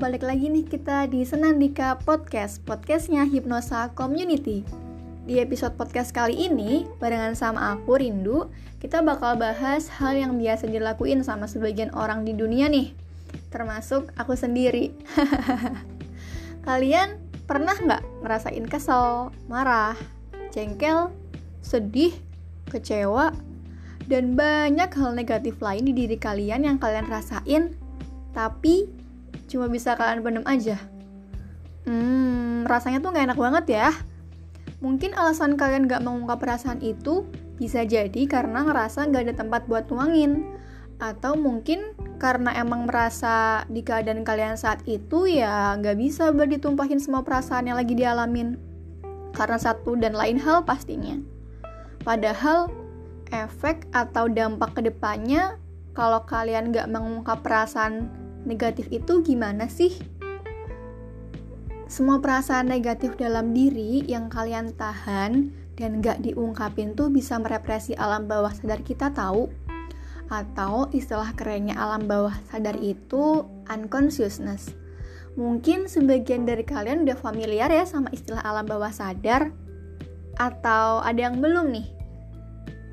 balik lagi nih kita di Senandika Podcast, podcastnya Hipnosa Community. Di episode podcast kali ini, barengan sama aku, Rindu, kita bakal bahas hal yang biasa dilakuin sama sebagian orang di dunia nih, termasuk aku sendiri. Kalian pernah nggak ngerasain kesel, marah, jengkel, sedih, kecewa, dan banyak hal negatif lain di diri kalian yang kalian rasain, tapi cuma bisa kalian pendem aja. Hmm, rasanya tuh gak enak banget ya. Mungkin alasan kalian gak mengungkap perasaan itu bisa jadi karena ngerasa gak ada tempat buat nuangin. Atau mungkin karena emang merasa di keadaan kalian saat itu ya gak bisa buat ditumpahin semua perasaan yang lagi dialamin. Karena satu dan lain hal pastinya. Padahal efek atau dampak ke depannya kalau kalian gak mengungkap perasaan negatif itu gimana sih? Semua perasaan negatif dalam diri yang kalian tahan dan gak diungkapin tuh bisa merepresi alam bawah sadar kita tahu atau istilah kerennya alam bawah sadar itu unconsciousness. Mungkin sebagian dari kalian udah familiar ya sama istilah alam bawah sadar atau ada yang belum nih?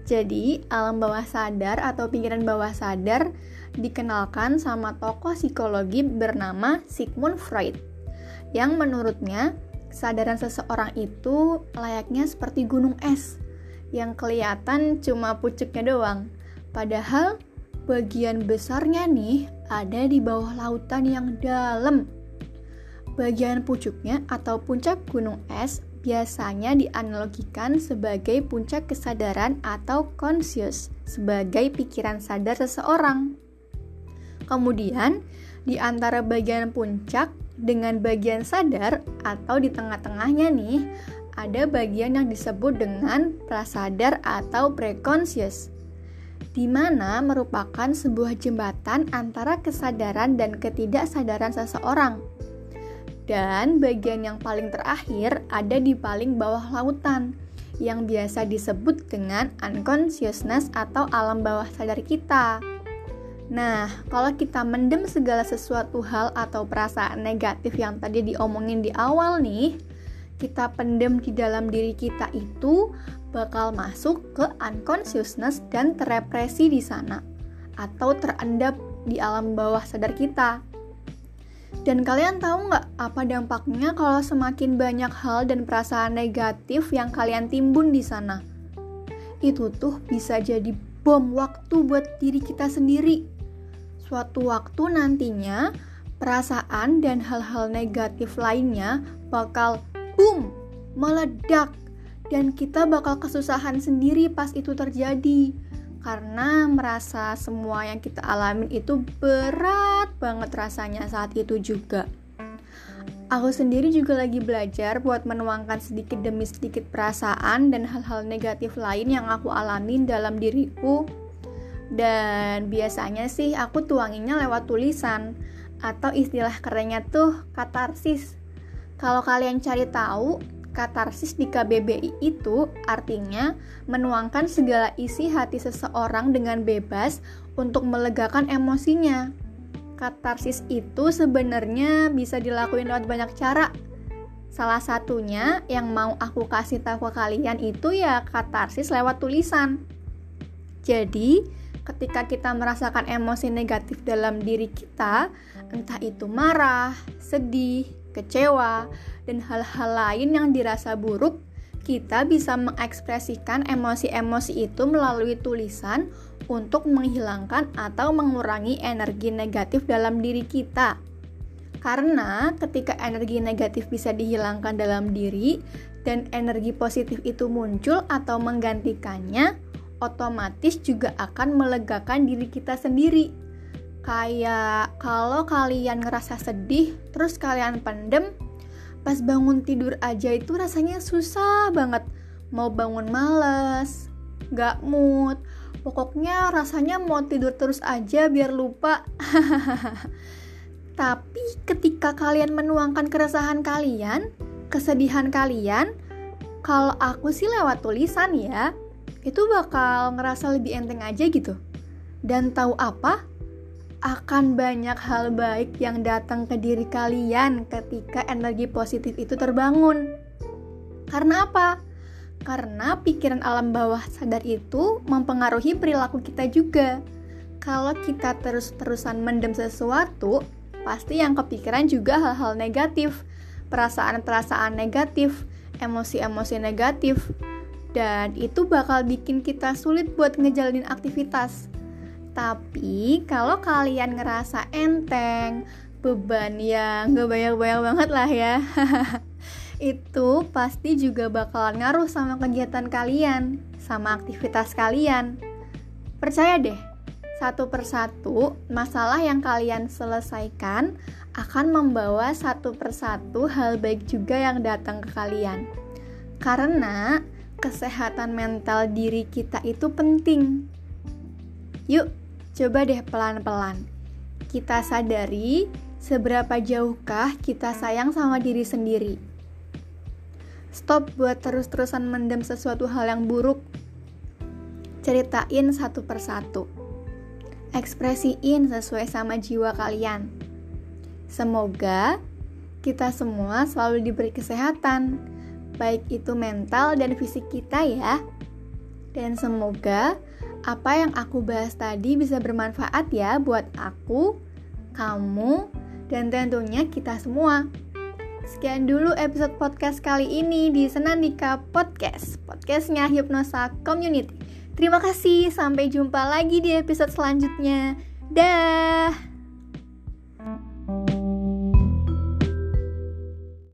Jadi, alam bawah sadar atau pikiran bawah sadar dikenalkan sama tokoh psikologi bernama Sigmund Freud yang menurutnya kesadaran seseorang itu layaknya seperti gunung es yang kelihatan cuma pucuknya doang. Padahal bagian besarnya nih ada di bawah lautan yang dalam. Bagian pucuknya atau puncak gunung es biasanya dianalogikan sebagai puncak kesadaran atau conscious sebagai pikiran sadar seseorang. Kemudian, di antara bagian puncak dengan bagian sadar atau di tengah-tengahnya nih, ada bagian yang disebut dengan prasadar atau preconscious di mana merupakan sebuah jembatan antara kesadaran dan ketidaksadaran seseorang. Dan bagian yang paling terakhir ada di paling bawah lautan, yang biasa disebut dengan unconsciousness atau alam bawah sadar kita. Nah, kalau kita mendem segala sesuatu hal atau perasaan negatif yang tadi diomongin di awal nih, kita pendem di dalam diri kita itu bakal masuk ke unconsciousness dan terrepresi di sana atau terendap di alam bawah sadar kita. Dan kalian tahu nggak apa dampaknya kalau semakin banyak hal dan perasaan negatif yang kalian timbun di sana? Itu tuh bisa jadi bom waktu buat diri kita sendiri. Suatu waktu nantinya perasaan dan hal-hal negatif lainnya bakal boom, meledak. Dan kita bakal kesusahan sendiri pas itu terjadi karena merasa semua yang kita alamin itu berat banget rasanya saat itu juga. Aku sendiri juga lagi belajar buat menuangkan sedikit demi sedikit perasaan dan hal-hal negatif lain yang aku alamin dalam diriku dan biasanya sih aku tuanginnya lewat tulisan atau istilah kerennya tuh katarsis. Kalau kalian cari tahu, katarsis di KBBI itu artinya menuangkan segala isi hati seseorang dengan bebas untuk melegakan emosinya. Katarsis itu sebenarnya bisa dilakuin lewat banyak cara. Salah satunya yang mau aku kasih tahu ke kalian itu ya katarsis lewat tulisan. Jadi, ketika kita merasakan emosi negatif dalam diri kita, entah itu marah, sedih, kecewa, dan hal-hal lain yang dirasa buruk, kita bisa mengekspresikan emosi-emosi itu melalui tulisan untuk menghilangkan atau mengurangi energi negatif dalam diri kita. Karena ketika energi negatif bisa dihilangkan dalam diri dan energi positif itu muncul atau menggantikannya, otomatis juga akan melegakan diri kita sendiri. Kayak kalau kalian ngerasa sedih, terus kalian pendem, pas bangun tidur aja itu rasanya susah banget. Mau bangun males, gak mood, pokoknya rasanya mau tidur terus aja biar lupa. Tapi ketika kalian menuangkan keresahan kalian, kesedihan kalian, kalau aku sih lewat tulisan ya, itu bakal ngerasa lebih enteng aja gitu. Dan tahu apa? Akan banyak hal baik yang datang ke diri kalian ketika energi positif itu terbangun. Karena apa? Karena pikiran alam bawah sadar itu mempengaruhi perilaku kita juga. Kalau kita terus-terusan mendem sesuatu, pasti yang kepikiran juga hal-hal negatif, perasaan-perasaan negatif, emosi-emosi negatif, dan itu bakal bikin kita sulit buat ngejalanin aktivitas. Tapi kalau kalian ngerasa enteng, beban yang gak banyak-banyak banget lah ya. Itu pasti juga bakalan ngaruh sama kegiatan kalian, sama aktivitas kalian. Percaya deh, satu persatu masalah yang kalian selesaikan akan membawa satu persatu hal baik juga yang datang ke kalian. Karena kesehatan mental diri kita itu penting. Yuk, Coba deh pelan-pelan. Kita sadari seberapa jauhkah kita sayang sama diri sendiri. Stop buat terus-terusan mendem sesuatu hal yang buruk. Ceritain satu persatu. Ekspresiin sesuai sama jiwa kalian. Semoga kita semua selalu diberi kesehatan, baik itu mental dan fisik kita ya. Dan semoga apa yang aku bahas tadi bisa bermanfaat ya buat aku, kamu, dan tentunya kita semua. Sekian dulu episode podcast kali ini di Senandika Podcast, podcastnya Hipnosa Community. Terima kasih, sampai jumpa lagi di episode selanjutnya. Dah.